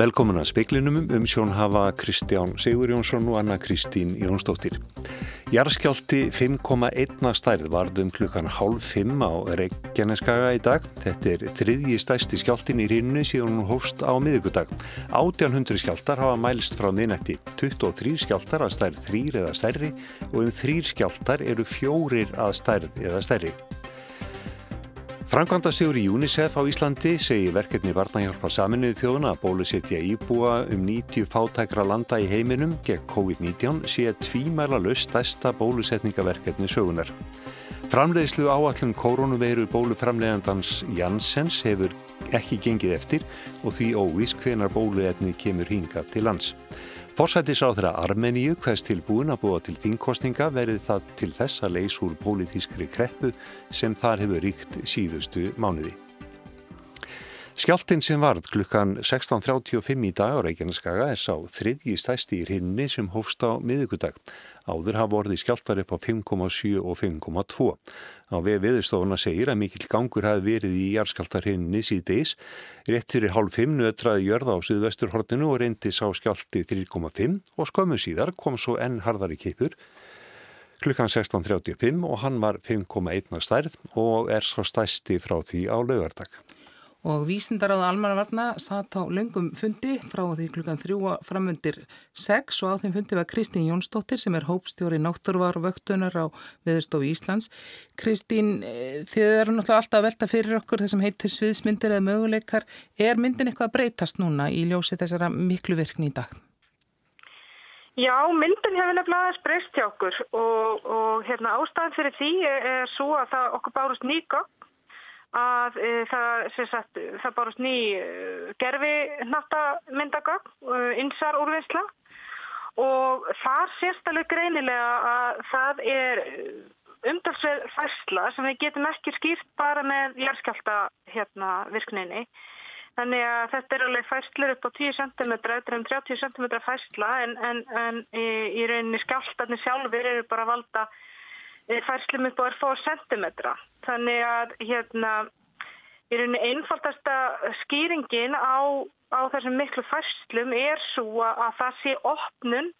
Velkomin að speiklinum um sjón hafa Kristján Sigur Jónsson og Anna Kristín Jónsdóttir. Jarskjálti 5,1 stærð varðum klukkan hálf 5 á Reykjaneskaga í dag. Þetta er þriðji stæsti skjáltin í rínunni síðan hún hófst á miðugudag. 1800 skjáltar hafa mælst frá miðnætti. 23 skjáltar að stærð 3 eða stærri og um 3 skjáltar eru fjórir að stærð eða stærri. Frankvandastjóður í UNICEF á Íslandi segir verkefni Varnahjálpar saminuði þjóðuna að bólusetja íbúa um 90 fátækra landa í heiminum gegn COVID-19 sé tvímæla löst stærsta bólusetningaverkefni sögunar. Framleiðslu áallum koronaveiru bóluframleiðandans Jansens hefur ekki gengið eftir og því óvís hvenar bóluetni kemur hinga til lands. Forsættisáþra Armeníu hvers tilbúin að búa til þingkostninga verið það til þess að leys úr pólitískri kreppu sem þar hefur ríkt síðustu mánuði. Skjáltin sem varð klukkan 16.35 í dag á Reykjaneskaga er sá þriðji stæsti í hrinni sem hófst á miðugudag. Áður hafa vorið skjáltar upp á 5,7 og 5,2. Á við viðstofuna segir að mikill gangur hafi verið í jarðskjáltarhinni síðdeis. Rétt fyrir hálf 5 nötraði jörða á Suðvesturhortinu og reyndi sá skjálti 3,5 og skömmu síðar kom svo enn harðari kipur klukkan 16.35 og hann var 5,1 stærð og er svo stæsti frá því á laugardag og vísindaráða almannavarna satt á löngum fundi frá því klukkan þrjú framöndir 6 og á þeim fundi var Kristín Jónsdóttir sem er hópstjóri náttúruvarvöktunar á Veðurstofu Íslands. Kristín, eh, þið eru náttúrulega alltaf að velta fyrir okkur þessum heitir sviðsmyndir eða möguleikar. Er myndin eitthvað að breytast núna í ljósi þessara miklu virkni í dag? Já, myndin hefur nefnilega aðeins breyst hjá okkur og, og hérna, ástæðan fyrir því er, svo að það okkur bárust nýgögn að e, það, sagt, það bárust ný e, gerfi nattamyndagögg, e, insar úrvinnsla og það sést alveg greinilega að það er umdalsveð færsla sem við getum ekki skýrt bara með jærskjálta hérna, virkninni. Þannig að þetta er alveg færslur upp á 10 cm, þetta er um 30 cm færsla en, en, en í, í rauninni skjáltarnir sjálfur eru bara að valda færslum upp á er fór sentimetra. Þannig að hérna í rauninni einfaldasta skýringin á, á þessum miklu færslum er svo að það sé opnun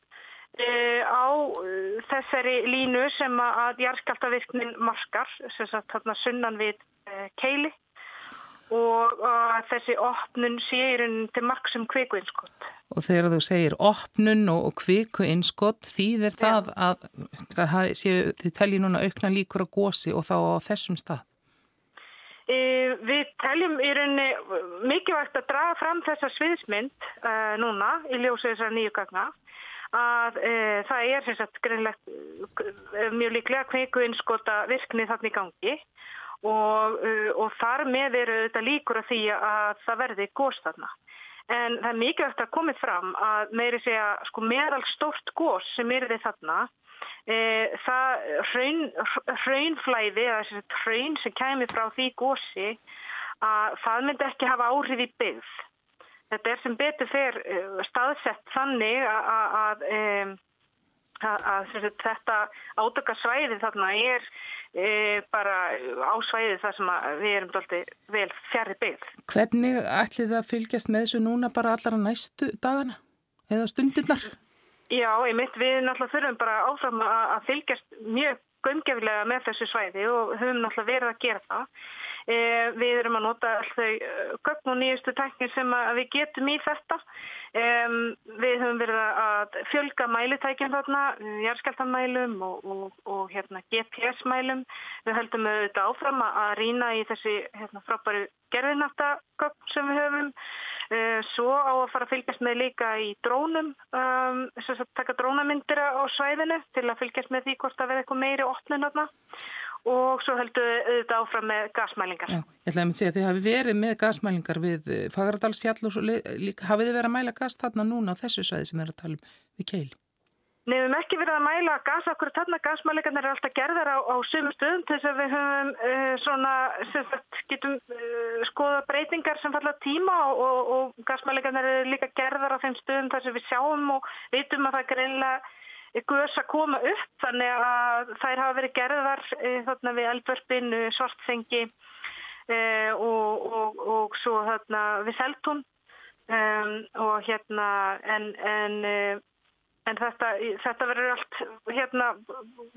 e, á e, þessari línu sem að jarðskjáltavirknin markar, sem sagt þarna sunnan við e, keili og þessi opnun sé í rauninni til marksum kviku-innskott. Og þegar þú segir opnun og kviku-innskott þýðir það að það séu, þið teljið núna aukna líkur á gósi og þá á þessum stað? E, við teljum í rauninni mikilvægt að draga fram þessa sviðsmynd e, núna í ljósið þessar nýju gagna að e, það er sagt, e, mjög líklega kviku-innskota virkni þarna í gangi og, og þar með eru þetta líkur að því að það verði gós þarna. En það er mikilvægt að komið fram að meiri segja sko, meðal stórt gós sem er þið þarna E, það hraun, hraunflæði eða hraun sem kemur frá því gósi að það myndi ekki hafa áhrif í byggð. Þetta er sem betur fyrir e, staðsett þannig að, að þetta ádökarsvæði þarna er e, bara á svæði þar sem við erum doldið vel fjari byggð. Hvernig ætli það fylgjast með þessu núna bara allara næstu dagana eða stundirnar? Já, ég mitt við náttúrulega þurfum bara áfram að fylgjast mjög gömgefilega með þessu svæði og höfum náttúrulega verið að gera það. E, við erum að nota alltaf e, gögn og nýjustu tæknir sem við getum í þetta. E, við höfum verið að fjölga mælitækjum þarna, jærskeltanmælum og, og, og hérna, GPS-mælum. Við höldum auðvitað áfram að rýna í þessi hérna, frábæru gerðinátagögn sem við höfum. Svo á að fara að fylgjast með líka í drónum, um, þess að taka drónamyndir á svæðinu til að fylgjast með því hvort það verði eitthvað meiri opnun aðna og svo heldur við áfram með gasmælingar. Já, ég ætlaði að segja að þið hafi verið með gasmælingar við eh, Fagradalsfjall og líka hafið þið verið að mæla gas þarna núna á þessu svæði sem við erum að tala um við keil? Nei, við hefum ekki verið að mæla gas, okkur þarna gasmælingarnir er alltaf gerðar á, á sömu stöðum til þess að við höfum uh, svona, sagt, getum uh, skoða breytingar sem falla tíma og, og, og gasmælingarnir er líka gerðar á þeim stöðum þar sem við sjáum og veitum að það greinlega guðs að koma upp þannig að þær hafa verið gerðar þarna við Elbörpin, Svartsengi og, og, og svo þarna við Seltún um, og hérna en, en En þetta, þetta verður allt, hérna,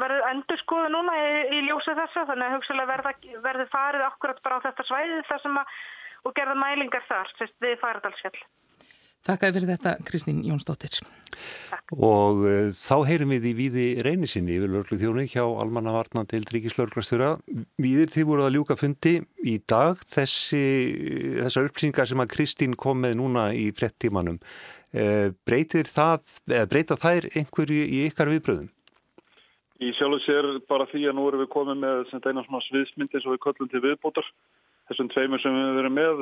verður endur skoðu núna í, í ljósu þessu, þannig að hugsalega verður farið akkurat bara á þetta svæði þar sem að, og gerða mælingar þar, við faradalsfjall. Þakkaði fyrir þetta Kristín Jónsdóttir. Takk. Og uh, þá heyrum við í Víði Reynisinni yfir lörglu þjónu hjá Almanna Varna til Ríkislörglastjóra. Víðir þið voruð að ljúka fundi í dag þessi, þessar upplýsingar sem að Kristín kom með núna í frettímanum. Uh, breytir það, eða breyta þær einhverju í ykkar viðbröðum? Í sjálf og sér bara því að nú erum við komið með eina svona sviðsmyndi sem við köllum til viðbótar þessum tveimur sem við verðum með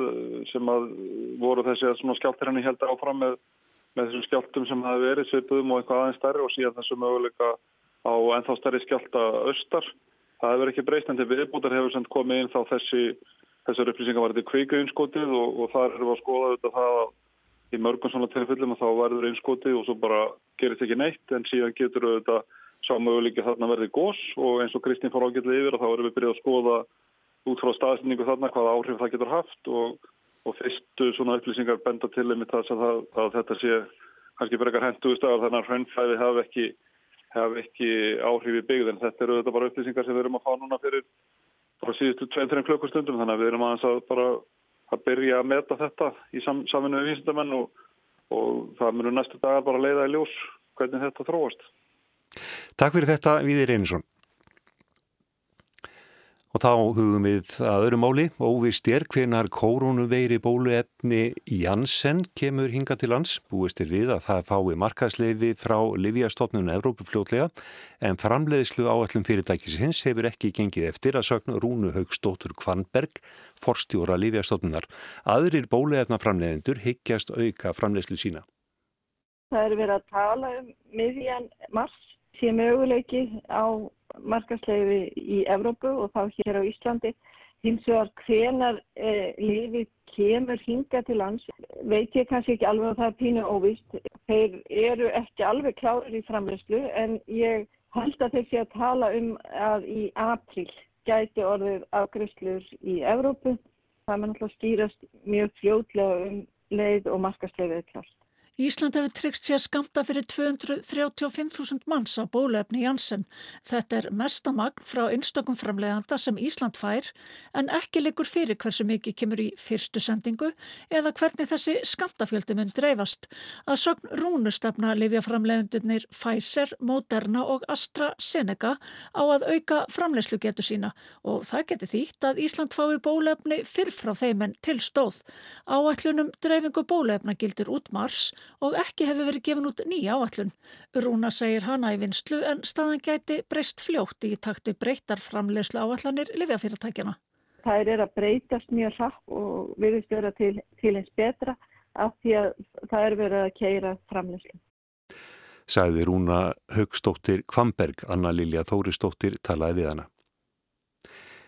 sem að voru þessi að svona skjáltir henni heldur áfram með, með þessum skjáltum sem hafi verið svipuðum og eitthvað aðeins stærri og síðan þessum möguleika á ennþá stærri skjálta austar. Það hefur ekki breyst en til viðbútar hefur sendt komið inn þá þessi þessar upplýsingar var þetta kveika innskotið og, og þar erum við að skoða þetta það að í mörgum svona tilfellum þá verður innskotið og svo bara gerist ekki neitt en síðan getur við þetta sá möguleika þarna verði gós og eins og Kristín fór ágætlega yfir og þá erum við byrjað að skoða út frá staðsendingu þarna hvaða áhrif það getur haft og, og fyrstu svona upplýsingar benda til einmitt þess að, að, að þetta sé kannski brekar henduðust að þannig að hrönnfæði hafi ekki, haf ekki áhrif í byggðin. Þetta eru þetta bara upplýsingar sem við erum að fá núna fyrir frá síðustu 2-3 klukkustundum þannig að við erum aðeins að bara að byrja að meta þetta í sam, saminu við vísindamenn og, og það munur næstu dagar bara leiða í ljós hvernig þetta þróast. Takk fyrir þetta Víðir Einarsson. Og þá hugum við að öðru máli, óvist er hvenar koronaveiri bóluefni Janssen kemur hinga til lands. Búist er við að það fái markasleifi frá Liviastofnun Evrópufljótlega en framleiðslu áallum fyrirtækisins hefur ekki gengið eftir að sögna Rúnu Haugstóttur Kvanberg, forstjóra Liviastofnunar. Aðrir bóluefna framleiðendur higgjast auka framleiðslu sína. Það er verið að tala um miðjan mars sé möguleiki á markasleifi í Evrópu og þá hér á Íslandi. Hins vegar hvenar eh, lífi kemur hinga til lands veit ég kannski ekki alveg að það er pínu óvist. Þeir eru ekki alveg klárir í framleyslu en ég held að þeir sé að tala um að í april gæti orðið afgriðslur í Evrópu. Það er náttúrulega skýrast mjög fljóðlega um leið og markasleifið klart. Ísland hefur tryggt sér skamta fyrir 235.000 manns á bólefni Janssen. Þetta er mestamagn frá einstakum framleganda sem Ísland fær en ekki likur fyrir hversu mikið kemur í fyrstu sendingu eða hvernig þessi skamtafjöldi mun dreifast. Að sögn rúnustefna lifja framlegandunir Pfizer, Moderna og AstraZeneca á að auka framlegslu getur sína og það getur þýtt að Ísland fái bólefni fyrr frá þeim en til stóð. Áætlunum dreifingu bólefna gildir út mars og ekki hefur verið gefin út nýja áallun. Rúna segir hana í vinslu en staðan gæti breyst fljótt í taktu breytar framlegslu áallanir livjafyrirtækjana. Það er að breytast mjög hrapp og viðist vera til, til eins betra af því að það er verið að keira framlegslu. Sæði Rúna Högstóttir Kvamberg, Anna Lilja Þóristóttir talaði við hana.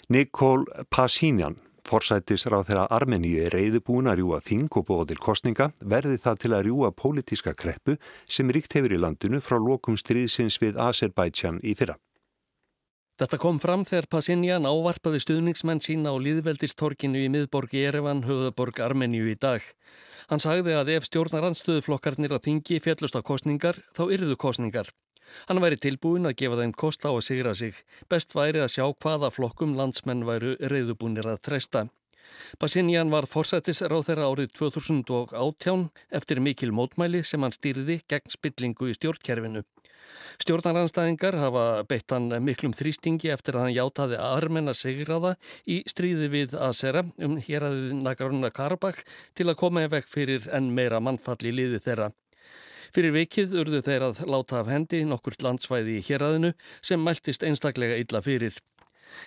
Nikól Pasínjan Forsættisráð þegar Armeníu er reyðubúin að rjúa þing og bóða til kostninga verði það til að rjúa pólitíska kreppu sem ríkt hefur í landinu frá lokum stríðsins við Azerbaijan í fyrra. Þetta kom fram þegar Passinjan ávarpaði stuðningsmenn sína á Líðveldistorkinu í miðborgi Erevan, höfðaborg Armeníu í dag. Hann sagði að ef stjórnarandstöðuflokkarnir að þingi fjallust á kostningar, þá yrðu kostningar. Hann væri tilbúin að gefa þeim kost á að sigra sig. Best væri að sjá hvaða flokkum landsmenn væru reyðubúnir að treysta. Passinjan var forsættisráð þeirra árið 2018 eftir mikil mótmæli sem hann stýrði gegn spillingu í stjórnkerfinu. Stjórnaranstæðingar hafa beitt hann miklum þrýstingi eftir að hann játaði armenna sigraða í stríði við Asera um hér aðið Nagorno Karabakh til að koma í vekk fyrir enn meira mannfall í liði þeirra. Fyrir vikið urðu þeir að láta af hendi nokkurt landsvæði í héræðinu sem mæltist einstaklega illa fyrir.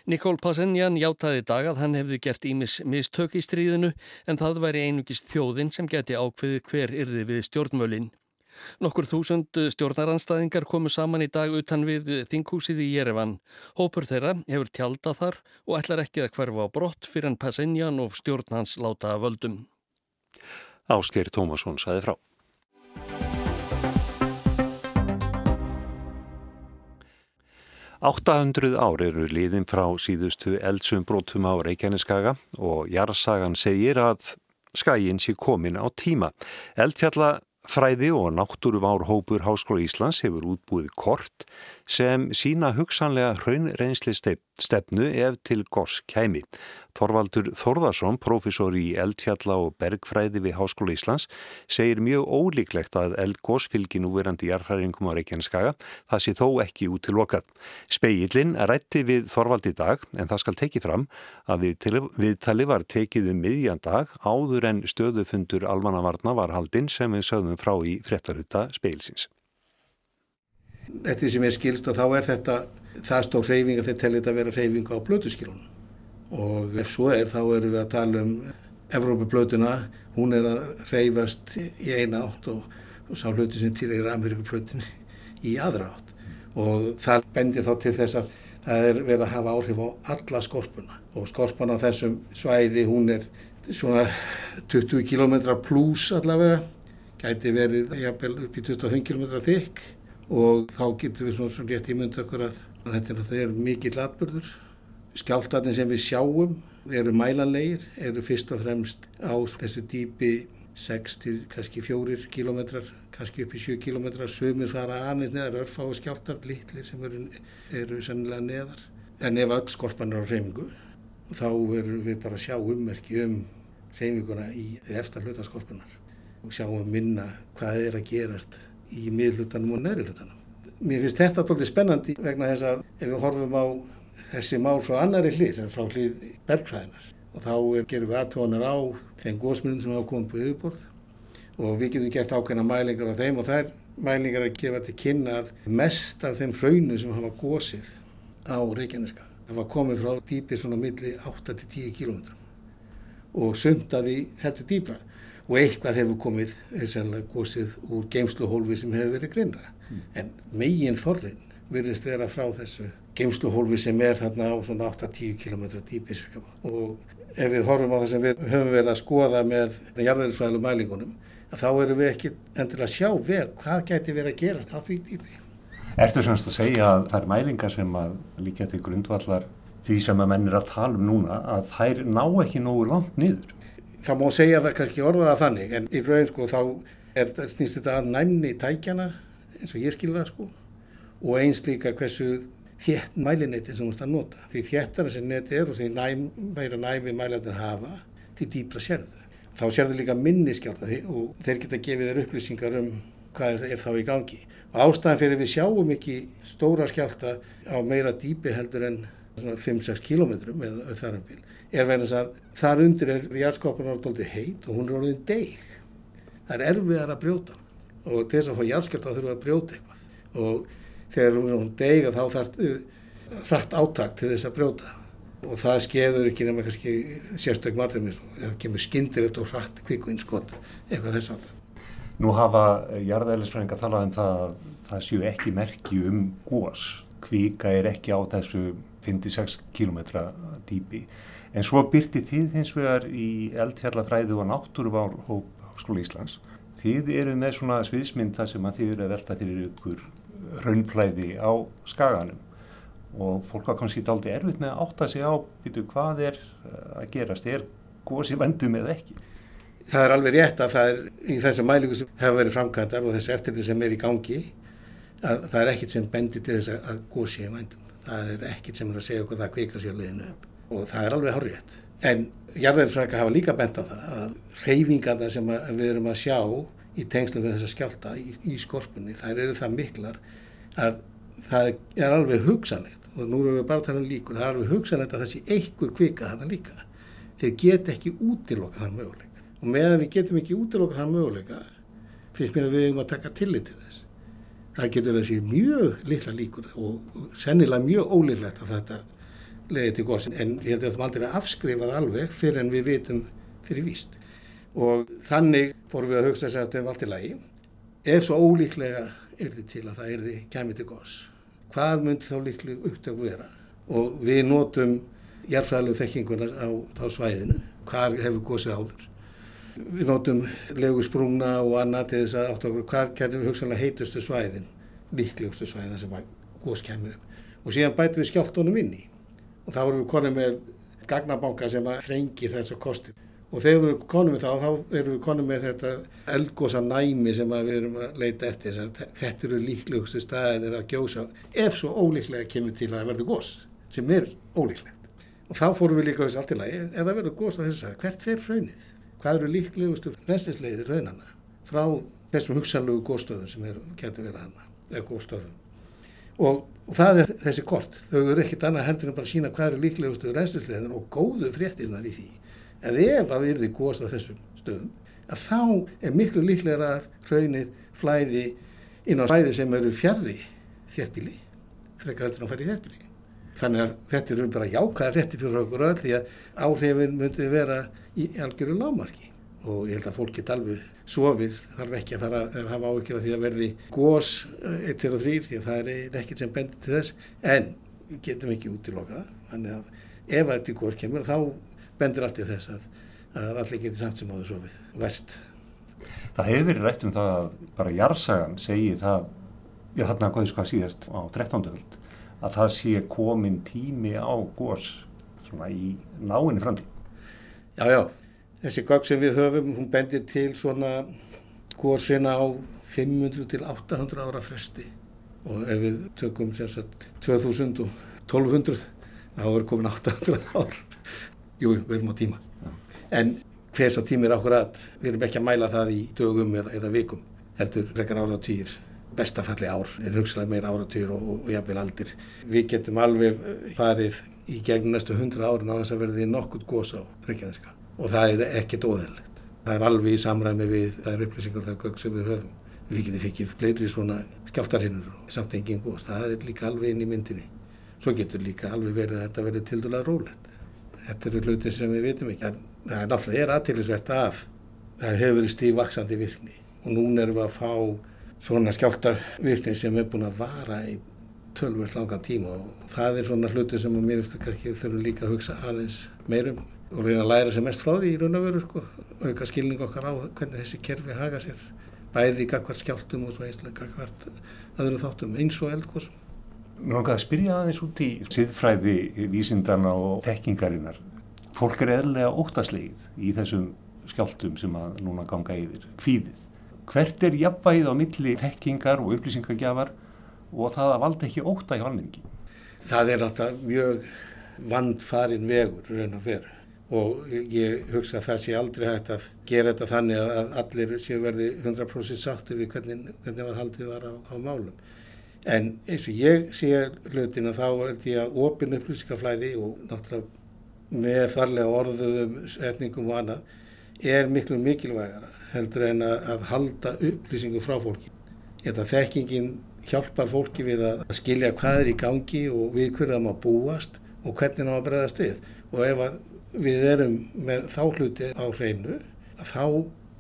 Nikól Passenjan játaði dag að hann hefði gert ímis mistök í stríðinu en það væri einugist þjóðin sem geti ákveði hver yrði við stjórnmölinn. Nokkur þúsund stjórnaranstæðingar komu saman í dag utan við þinghúsið í Jerevan. Hópur þeirra hefur tjálta þar og ætlar ekki að hverfa á brott fyrir en Passenjan og stjórnhans láta að völdum. Ásker Tómasson saði frá. 800 ár eru liðin frá síðustu eldsumbrótum á Reykjaneskaga og Jarsagan segir að skæin sé komin á tíma. Eldfjalla Fræði og náttúruvárhópur Háskóla Íslands hefur útbúið kort sem sína hugsanlega hraun reynsli stefnu ef til gors kæmi. Þorvaldur Þorðarsson, profesor í eldfjalla og bergfræði við Háskóla Íslands, segir mjög ólíklegt að eldgós fylgi núverandi jarðhæringum á Reykjaneskaga, það sé þó ekki út til lokað. Speillin rætti við Þorvald í dag, en það skal tekið fram að við, viðtali var tekið um miðjan dag áður en stöðufundur almannavarna var haldinn sem við sögðum frá í frettarutta speilsins. Eftir sem ég skilst að þá er þetta það stór hreyfing að þeir tellið að vera hreyfing á blötuskilunum. Og ef svo er þá erum við að tala um Evrópablötuna, hún er að reyfast í eina átt og, og sá hluti sem til er Ameríkublötun í aðra átt. Og það bendir þá til þess að það er verið að hafa áhrif á alla skorpuna. Og skorpan á þessum svæði hún er svona 20 km pluss allavega, gæti verið upp í 25 km þykk og þá getur við svona, rétt ímynda okkur að þetta er mikill atbyrður Skjáltarnir sem við sjáum eru mælanlegir, eru fyrst og fremst á þessu dýpi 6 til kannski 4 kilometrar, kannski upp í 7 kilometrar, sumir fara aðeins neðar, örfá og skjáltar, litlir sem eru, eru sennilega neðar. En ef öll skorpan er á reymingu, þá verður við bara að sjá ummerki um reyminguna í eftir hlutaskorpunar og sjáum minna hvað er að gerast í miðlutanum og neðri hlutanum. Mér finnst þetta alltaf spennandi vegna þess að ef við horfum á þessi mál frá annari hlið, sem frá hlið bergfræðinar. Og þá er, gerum við aðtónar á þeim góðsmyndum sem hafa komið på yfirborð og við getum gert ákveðna mælingar á þeim og þær mælingar að gefa til kynna að mest af þeim hraunu sem hafa gósið á Reykjaneska hafa komið frá dýpið svona milli 8-10 km og sundaði heldur dýbra og eitthvað hefur komið gósið úr geimsluhólfi sem hefur verið grinnra. Mm. En megin þorrin virðist vera frá þessu geimsluhólfi sem er þarna á svona 8-10 km dýpi og ef við horfum á það sem við höfum verið að skoða með jarðæðisfræðlu mælingunum þá erum við ekki endilega að sjá vel hvað gæti verið að gerast á því dýpi. Ertu semst að segja að það er mælingar sem að líka til grundvallar því sem að menn er að tala um núna að þær ná ekki nógu langt niður? Það má segja það kannski orðaða þannig en í raun sko þá er, snýst þetta að næmni tækjana eins og ég skilða sko og eins líka hversu þétt mælinetin sem þú ert að nota. Því þéttara sem neti er og því næm, meira næmi mælatin hafa, því dýbra sérðu. Þá sérðu líka minni skjálta og þeir geta gefið þér upplýsingar um hvað er þá í gangi. Og ástæðan fyrir við sjáum ekki stóra skjálta á meira dýpi heldur en 5-6 kilometrum eða þar um bíl er verðins að þar undir er járskópanar doldið heit og hún er orðin deg. Það er erfiðar að brjóta og þess að fá járskjálta þurfa að brjóta eitthvað og þegar hún deiga þá þarf hratt áttak til þess að brjóta og það skeður ekki nema kannski sérstökum aðrið eða kemur skindirett og hratt kvikvinnskott eitthvað þess áttak. Nú hafa jarðæðilisfræðingar talað um það að það séu ekki merki um gós. Kvika er ekki á þessu 56 km dýpi. En svo byrti þið hins vegar í eldfjallafræðu og náttúruvár Háskóla Íslands. Þið eru með svona sviðsmynd þar sem að þið eru að velta fyrir ykkur raunflæði á skaganum og fólk var kannski aldrei erfitt með að átta sig á býtu, hvað er að gerast, er gósi vendum eða ekki? Það er alveg rétt að það er í þessu mælingu sem hefur verið framkvæmdar og þessu eftirlið sem er í gangi að það er ekkit sem bendir til þess að gósi er vendum. Það er ekkit sem er að segja okkur það kvika sér liðinu upp og það er alveg horrið. En jarðverðisfrækka hafa líka bent á það að reyfingarna sem við erum að sjá í tengslu við þessa skjálta í, í skorpunni, þær eru það miklar að það er alveg hugsanlegt og nú erum við bara að tala um líkur, það er alveg hugsanlegt að sé einhver kvika þarna líka. Þeir get ekki útiloka þann möguleika og meðan við getum ekki útiloka þann möguleika finnst mér að við erum að taka tillit til þess. Það getur að sé mjög litla líkur og sennilega mjög ólíklegt að þetta leiði til góðsinn en ég held að það aldrei að afskrifa það alveg fyrir en við vitum fyrir víst og þannig fórum við að hugsa þess að þetta er allt í lagi. Ef svo ólíklega er þið til að það er þið kæmið til gos, hvað myndi þá líklega upptöku vera? Og við notum jærfræðilegu þekkingunar á, á svæðinu, hvað hefur gosið áður. Við notum legusprungna og annað til þess að átt okkur hvað getur við hugsanlega heitustu svæðin, líklegustu svæðin sem gos kemur og síðan bætum við skjáltónum inn í og þá erum við konið með gagnabanka sem að þrengi þessu kosti. Og þegar við erum konið með það þá erum við konið með þetta eldgósa næmi sem við erum að leita eftir þetta eru líklegustu staðir að gjósa ef svo ólíklega kemur til að verða gós sem er ólíklegt. Og þá fórum við líka þessu allt í lagi. Ef það verður gós á þessu stað, hvert fer raunnið hvað eru líklegustu reynslisleiðir raunana frá þessum hugsanlegu góðstöðum sem getur verið hana eða góðstöðum og, það er þessi kort. Þau eru ekkit annað heldur en bara sína hvað eru líklegustu reynslisleiðin og góðu fréttinnar í því. En ef að við erum því góðst á þessum stöðum að þá er miklu líklega að hraunir flæði inn á svæði sem eru fjarrri þéttbíli frekar heldur en að fara í þéttbíli þannig að þetta eru bara jákaða frétti fyrir okkur öll því að áhrifin myndi vera í algjöru lámarki og ég held að fólk get alveg sofið þarf ekki að fara að hafa áhyggjur af því að verði gós 1, 2 og 3 því að það er ekkert sem bendir til þess en getum ekki útilokaða þannig að ef þetta í gós kemur þá bendir allt í þess að, að allir geti samt sem áður sofið verðt. Það hefur verið rætt um það að bara Jarsagan segi það, já þarna góðis hvað síðast á 13. höld að það sé komin tími á gós svona í náinni framtíð. Já, já, Þessi gögg sem við höfum, hún bendir til svona góðsina á 500 til 800 ára fresti og ef við tökum sagt, 2000 og 1200 þá er komin 800 ár. Jú, við erum á tíma. En hvers á tími er okkur að við erum ekki að mæla það í dögum eða, eða vikum. Heldur frekar áratýr, bestafalli ár, er hugsalega meira áratýr og, og, og jafnvel aldir. Við getum alveg farið í gegnum næstu 100 árin á þess að verði nokkur gós á Reykjaneska og það er ekkert óðurlegt. Það er alveg í samræmi við þær upplýsingar og það gögg sem við höfum. Við getum fikið fleiri svona skjáltarhinnur og samtenging og það er líka alveg inn í myndinni. Svo getur líka alveg verið að þetta verði til dæla rólegt. Þetta eru hluti sem við veitum ekki. Það er náttúrulega aðtýrlisvert af. Það hefur verið stífvaksandi virkni og núna erum við að fá svona skjáltarvirkni sem er búin að vara í tölvöld langan tíma og það er svona hluti sem mér finnst að þurfum líka að hugsa aðeins meirum og reyna að læra sem mest frá því í raun og veru sko, auka skilning okkar á hvernig þessi kerfi haga sér bæði í gagvart skjáltum og svo einslega gagvart öðru þáttum eins og eldkosum. Mér langar að spyrja aðeins út í siðfræði vísindana og þekkingarinnar. Fólk er eðlega óttaslegið í þessum skjáltum sem að núna ganga yfir kvíðið. Hvert er jafnvægið á milli þekkingar og upplýsingagjafar og það að valda ekki óta í halningi? Það er náttúrulega mjög vandfarin vegur raun og veru og ég hugsa að það sé aldrei hægt að gera þetta þannig að allir séu verði 100% sátti við hvernig, hvernig var haldið var á, á málum. En eins og ég sé hlutin að þá held ég að ofin upplýsingaflæði og náttúrulega með þarlega orðuðum setningum og annað er miklu mikilvægara heldur en að, að halda upplýsingu frá fólki. Að þekkingin hjálpar fólki við að skilja hvað er í gangi og við hverða maður búast og hvernig maður bregðast við og ef að við erum með þá hluti á hreinu þá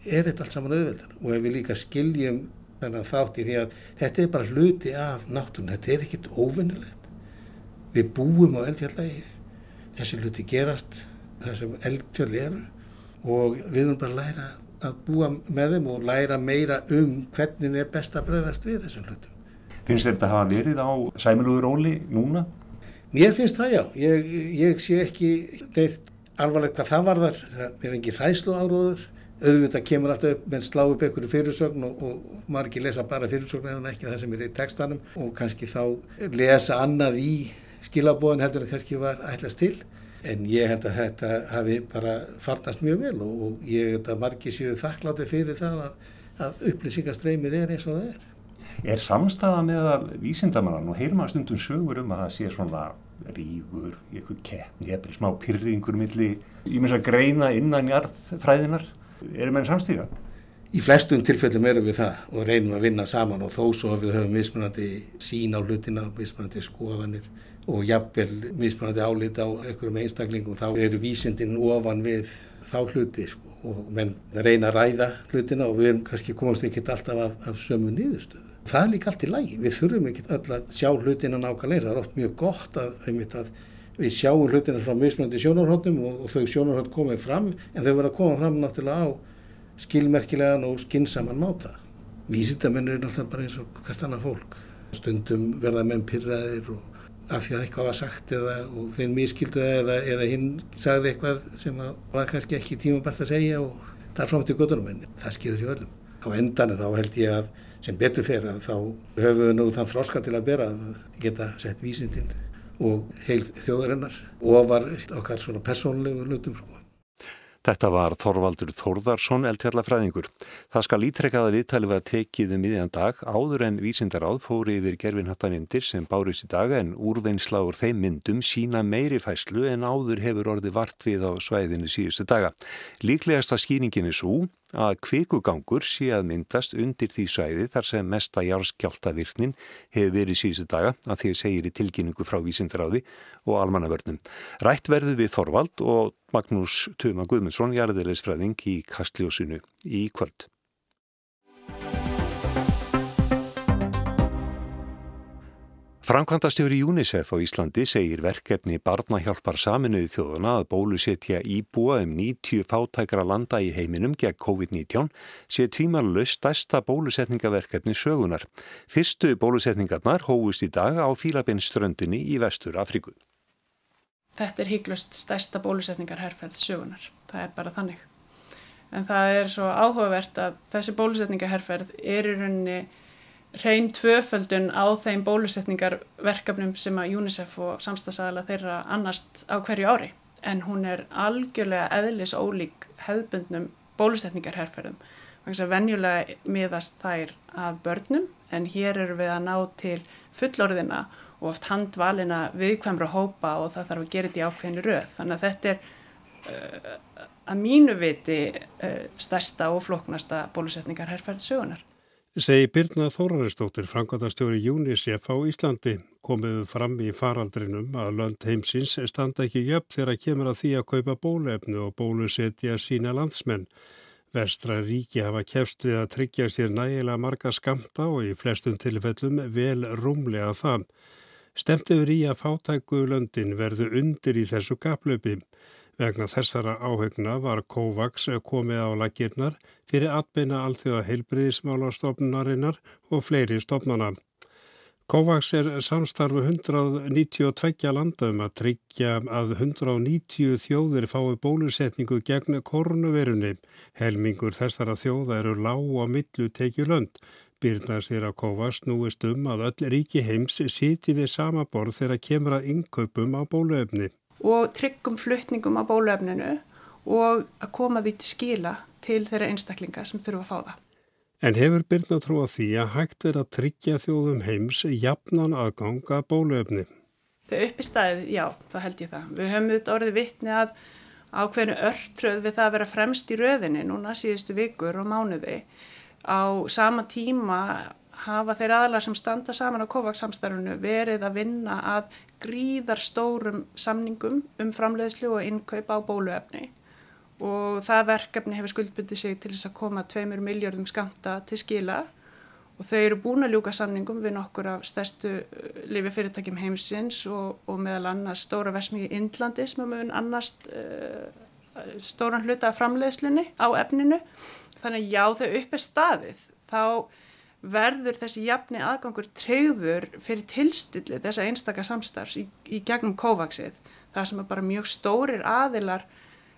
er þetta allt saman auðveldar og ef við líka skiljum þennan þátt í því að þetta er bara hluti af náttúrun, þetta er ekkit óvinnilegt við búum á eldfjallagi þessi hluti gerast þessum eldfjalli eru og við erum bara að læra að búa með þeim og læra meira um hvernig er best að breyðast við þessum hlutum. Finnst þetta að hafa verið á sæmiluður óli núna? Mér finnst það já, ég, ég sé ekki neitt alvarlegt hvað það varðar, það er engin hræslu áróður, auðvitað kemur alltaf upp með slá upp einhverju fyrirsögn og, og margir lesa bara fyrirsögn en ekki það sem er í textanum og kannski þá lesa annað í skilabóðin heldur en kannski var ætlast til. En ég held að þetta hafi bara farnast mjög vel og, og ég held að margir séu þakklátti fyrir það að, að upplýsingastreymið er eins og það er. Er samstæða með að vísindamannan og heyrum að stundum sögur um að það sé svona rígur, eitthvað keppni, eða smá pyrringur milli, ég myndi að greina innan í arðfræðinar, erum enn samstíga? Í flestum tilfellum erum við það og reynum að vinna saman og þó svo að við höfum mismunandi sín á hlutina, mismunandi skoðanir og jafnvel mismunandi álita á einhverjum einstaklingum, þá eru vísindin ofan við þá hluti sko, og menn reyna að ræða hlutina og við erum kannski komast ekki alltaf af, af sömu nýðustöðu. Það er líka allt í lagi. Við þurfum ekki öll að sjá hlutina nákvæmlega. Það er oft mjög gott að, að við sjáum hlutina frá mismöndi sjónarhóttum og, og þau sjónarhótt komið fram en þau verða að koma fram náttúrulega á skilmerkilegan og skinsaman máta. Vísindamennir er náttúrulega bara eins og hvert annar fólk. Stundum verða menn pyrraðir og, af því að eitthvað var sagt eða þeim miskildu það eða, eða hinn sagði eitthvað sem var kannski ekki tímabært að segja og það er fram til göttunum en það skýður í öllum. Á endanu þá held ég að sem betur fyrir að þá höfum við nú þann froska til að bera að geta sett vísindin og heil þjóðarinnar og var okkar svona persónlegu lutum sko. Þetta var Þorvaldur Þórðarsson eldfjallafræðingur. Það skal ítrekkaða viðtali var tekið um miðjan dag áður en vísindaráð fóri yfir gerfinhattanindir sem bárist í dag en úrveinsla úr þeim myndum sína meiri fæslu en áður hefur orði vart við á svæðinu síðustu daga. Líklegasta skýringin er svo að kvikugangur sé að myndast undir því svæði þar sem mesta járskjáltavirknin hefur verið síðustu daga að því segir í tilkynningu frá vísindaráði og almannavörnum. Rætt verðu við Þorvald og Magnús Tuma Guðmundsson, jarðilegisfræðing í Kastljósinu í kvöld. Framkvæmdastjóri UNICEF á Íslandi segir verkefni barnahjálpar saminuði þjóðuna að bólusetja íbúa um 90 fátækra landa í heiminum gegn COVID-19 sé tvímarlaust stærsta bólusetningaverkefni sögunar. Fyrstu bólusetningarnar hófust í dag á Fílabinströndinni í vestur Afriku. Þetta er híklust stærsta bólusetningarherrferð sögunar. Það er bara þannig. En það er svo áhugavert að þessi bólusetningarherrferð er í rauninni hrein tvöföldun á þeim bólusetningarverkefnum sem að UNICEF og samstagsæðala þeirra annast á hverju ári. En hún er algjörlega eðlis ólík hefðbundnum bólusetningarherferðum. Þannig að venjulega miðast þær að börnum en hér eru við að ná til fullorðina og oft handvalina viðkvæmra hópa og það þarf að gera þetta í ákveðinu röð. Þannig að þetta er uh, að mínu viti uh, stærsta og floknasta bólusetningarherferð sögunar Segir Birna Þóraristóttir, framkvæmdastjóri UNICEF á Íslandi, komið fram í faraldrinum að lönd heimsins standa ekki jöfn þegar kemur að því að kaupa bólefnu og bólusetja sína landsmenn. Vestra ríki hafa kefst við að tryggja sér nægilega marga skamta og í flestum tilfellum vel rúmlega það. Stemt yfir í að fátæku löndin verðu undir í þessu kaplöpi. Vegna þessara áhugna var COVAX komið á lakirnar fyrir atbeina alþjóða heilbriðismálastofnunarinnar og fleiri stofnana. COVAX er samstarfu 192 landum að tryggja að 190 þjóðir fái bólusetningu gegn koronavirunni. Helmingur þessara þjóða eru lág og millu tekið lönd. Byrna sér að COVAX núist um að öll ríki heims siti við sama borð þegar kemur að innkaupum á bóluefni og tryggum fluttningum á bólöfninu og að koma því til skila til þeirra einstaklinga sem þurfa að fá það. En hefur byrna trú að því að hægt verið að tryggja þjóðum heims jafnan aðganga bólöfni? Þau uppi staðið, já, þá held ég það. Við höfum auðvitað orðið vittni að ákveðinu örtröð við það að vera fremst í röðinni núna síðustu vikur og mánuði. Á sama tíma hafa þeir aðlar sem standa saman á COVAX samstarfunu verið að vinna að gríðar stórum samningum um framleiðslu og innkaup á bóluefni. Og það verkefni hefur skuldbundið sig til þess að koma 2 miljardum skamta til skila. Og þau eru búin að ljúka samningum við nokkur af stærstu uh, lififyrirtækjum heimsins og, og meðal annars stóra versmíði Índlandi sem er með annast uh, stóran hluta af framleiðslunni á efninu. Þannig að já þau upp er staðið. Þá verður þessi jafni aðgangur treyður fyrir tilstilli þessa einstaka samstarfs í, í gegnum kovaksið það sem er bara mjög stórir aðilar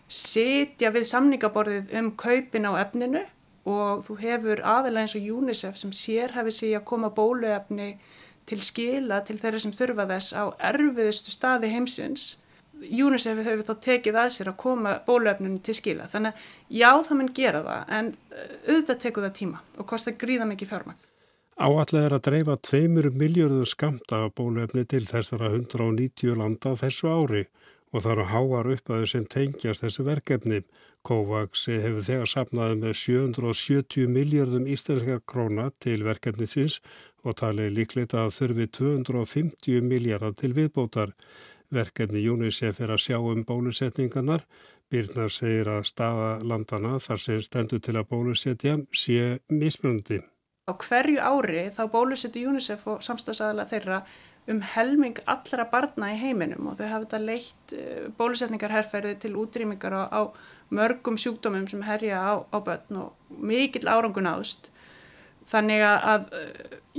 setja við samningaborðið um kaupin á efninu og þú hefur aðila eins og UNICEF sem sér hefði sig að koma bóluefni til skila til þeirra sem þurfa þess á erfiðustu staði heimsins UNICEF hefur þá tekið að sér að koma bóluefninu til skila þannig að já það mun gera það en uh, auðvitað tekur það tíma og kostar gríða mikið fjármagn. Áallega er að dreifa 2 miljörður skamta af bóluefni til þessara 190 landa þessu ári og það eru háar uppaður sem tengjast þessu verkefni. COVAX hefur þegar sapnaði með 770 miljörðum íslenskar króna til verkefnisins og talið líklegt að þurfi 250 miljardar til viðbótar. Verkefni UNICEF er að sjá um bólusetningarnar. Byrnar segir að staða landana þar sem stendur til að bólusetja sé mismunandi. Á hverju ári þá bólusetu UNICEF og samstagsæðala þeirra um helming allra barna í heiminum og þau hafa þetta leitt eh, bólusetningarherrferði til útrýmingar á, á mörgum sjúkdómum sem herja á, á börn og mikill árangun áðust. Þannig að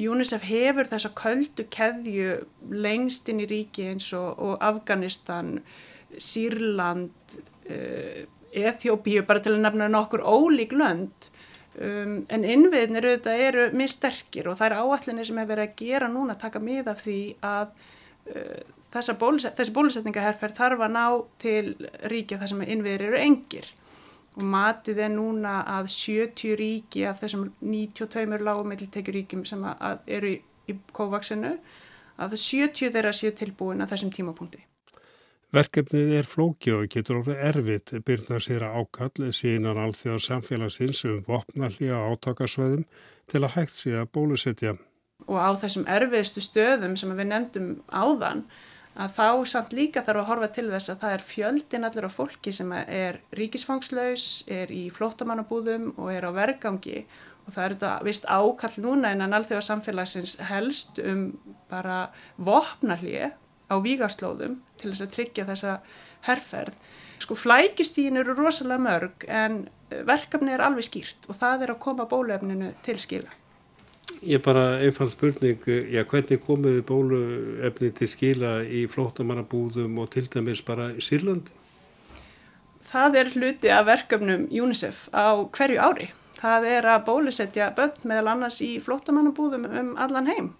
UNICEF hefur þessa köldu keðju lengst inn í ríki eins og, og Afganistan, Sýrland, uh, Eþjópíu, bara til að nefna nokkur ólík lönd. Um, en innviðnir auðvitað eru missterkir og það er áallinni sem hefur verið að gera núna að taka mið af því að uh, bóluset, þessi bólusetningaherfer þarf að ná til ríkja þar sem innviðir eru engir og matið er núna að 70 ríki af þessum 92 lágumiltekjuríkjum sem að eru í, í kóvaksinu að það 70 þeirra séu tilbúin að þessum tímapunkti. Verkefnið er flóki og getur orðið erfitt byrna sér að ákall síðan alþjóða samfélagsins um vopnalli á átakasveðum til að hægt sé að bólusetja. Og á þessum erfiðstu stöðum sem við nefndum áðan að þá samt líka þarf að horfa til þess að það er fjöldin allir á fólki sem er ríkisfangslaus, er í flótamannabúðum og er á vergangi og það er þetta vist ákall núna en að alþjóða samfélagsins helst um bara vopnallið á vígaslóðum til þess að tryggja þessa herrferð. Sko flækistíðin eru rosalega mörg en verkefni er alveg skýrt og það er að koma bólefninu til skila. Ég bara einfald spurning, já hvernig komuði bóluefni til skila í flótamannabúðum og til dæmis bara í Sýrlandi? Það er hluti af verkefnum UNICEF á hverju ári. Það er að bólusetja börn meðal annars í flótamannabúðum um allan heim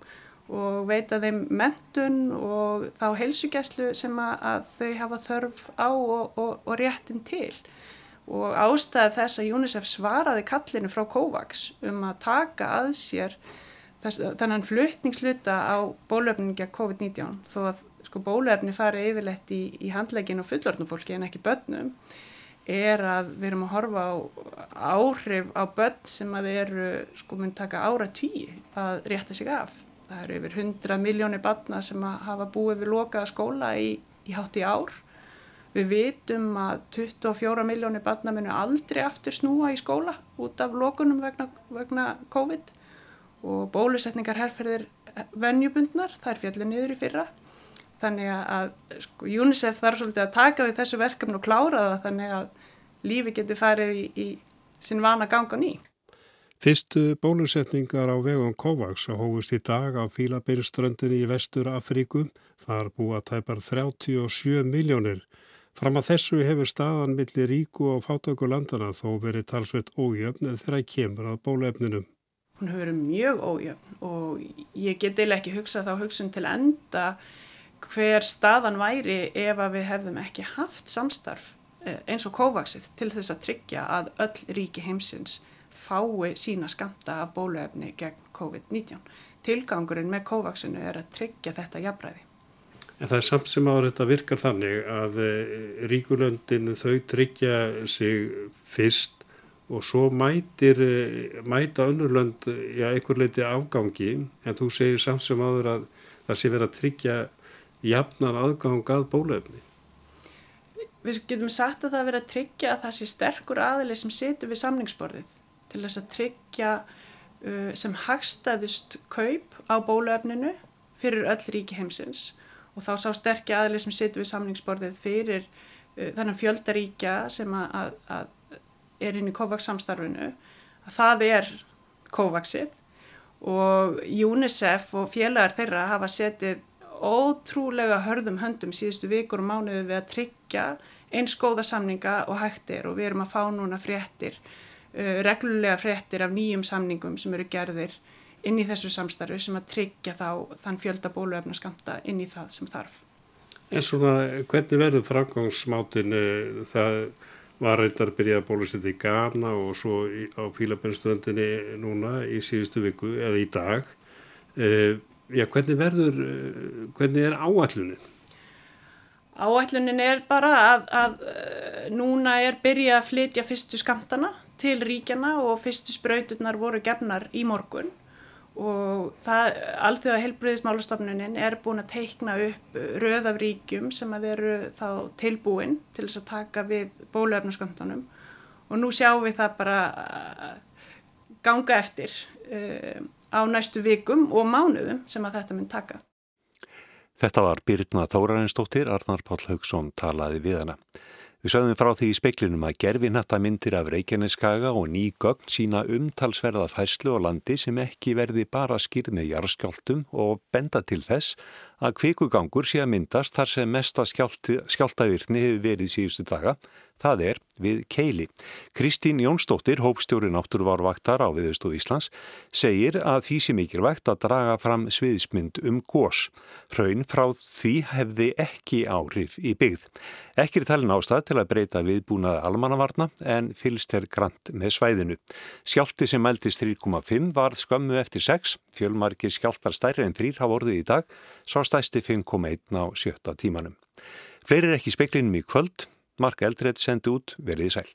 og veita þeim mentun og þá heilsugjæslu sem að þau hafa þörf á og, og, og réttin til og ástæði þess að UNICEF svaraði kallinu frá COVAX um að taka að sér þess, þennan fluttningsluta á bólöfning gegn COVID-19 þó að sko, bólöfni fari yfirlegt í, í handlegin og fullorðnum fólki en ekki börnum er að við erum að horfa á áhrif á börn sem að eru sko mun taka ára tví að rétta sig af. Það eru yfir 100 miljónir barna sem hafa búið við lokaða skóla í, í hátt í ár Við vitum að 24 miljónir barna munu aldrei aftur snúa í skóla út af lokunum vegna, vegna COVID og bólusetningar herrferðir venjubundnar, það er fjallið niður í fyrra. Þannig að sko, UNICEF þarf svolítið að taka við þessu verkefni og klára það þannig að lífi getur farið í, í sinn vana gangan í. Fyrstu bólusetningar á vegum COVAX hófust í dag á Fílabeinströndinni í Vestur Afríku. Þar búa tæpar 37 miljónir. Fram að þessu hefur staðan millir ríku og fátöku landana þó verið talsveit ójöfn þegar kemur að bólefninum. Hún hefur verið mjög ójöfn og ég get eða ekki hugsa þá hugsun til enda hver staðan væri ef að við hefðum ekki haft samstarf eh, eins og kóvaksið til þess að tryggja að öll ríki heimsins fái sína skamta af bólefni gegn COVID-19. Tilgangurinn með kóvaksinu er að tryggja þetta jafnræði. En það er samt sem áður þetta virkar þannig að eh, ríkulöndin þau tryggja sig fyrst og svo mætir, eh, mæta önnurlönd í einhver leiti afgangi en þú segir samt sem áður að það sé verið að tryggja jafnan aðgang að bólefni. Við getum sagt að það verið að tryggja að það sé sterkur aðli sem setur við samningsborðið til þess að tryggja uh, sem hagstaðust kaup á bólefninu fyrir öll ríki heimsins og þá sá sterkja aðlið sem situr við samningsborðið fyrir uh, þennan fjöldaríkja sem að, að, er inn í COVAX samstarfinu að það er COVAXið. Og UNICEF og félagar þeirra hafa setið ótrúlega hörðum höndum síðustu vikur og mánuðu við að tryggja eins góða samninga og hættir og við erum að fá núna fréttir, uh, reglulega fréttir af nýjum samningum sem eru gerðir inn í þessu samstarfi sem að tryggja þá þann fjölda bóluefna skamta inn í það sem þarf. En svona hvernig verður framgangsmátin það var reyndar að byrja að bólusetja í Ghana og svo á Fílabennströndinni núna í síðustu viku eða í dag. Uh, já, hvernig verður, uh, hvernig er áallunin? Áallunin er bara að, að núna er byrja að flytja fyrstu skamtana til ríkjana og fyrstu spröyturnar voru gefnar í morgun og það, alþjóða helbriðismálastofnunin er búin að teikna upp röð af ríkjum sem að veru þá tilbúin til þess að taka við bóluefnusköndunum og nú sjáum við það bara uh, ganga eftir uh, á næstu vikum og mánuðum sem að þetta mun taka. Þetta var Birna Þórarinsdóttir, Arnar Páll Haugsson talaði við hana. Við sögðum frá því í speklinum að gerfinhatta myndir af Reykjaneskaga og ný gögn sína umtalsverða fæslu á landi sem ekki verði bara skýrð með jarðskjáltum og benda til þess að kvikugangur sé að myndast þar sem mesta skjáltavirkni hefur verið síðustu daga, það er við Keili. Kristín Jónsdóttir, hópstjóri náttúruvárvaktar á Viðustof Íslands, segir að því sé mikilvægt að draga fram sviðismynd um gós. Hraun frá því hefði ekki áhrif í byggð. Ekki er talin ástæð til að breyta viðbúnaða almannavarna en fylst er grant með svæðinu. Skjálti sem mæltist 3,5 var skömmu eftir 6, fjölmarkir skjáltar stærri en 3 hafa orðið í dag, svo stæsti 5,1 á sjötta tímanum. Fleiri er ekki speklinum í kvöld, Mark Eldred sendi út, verið í sæl.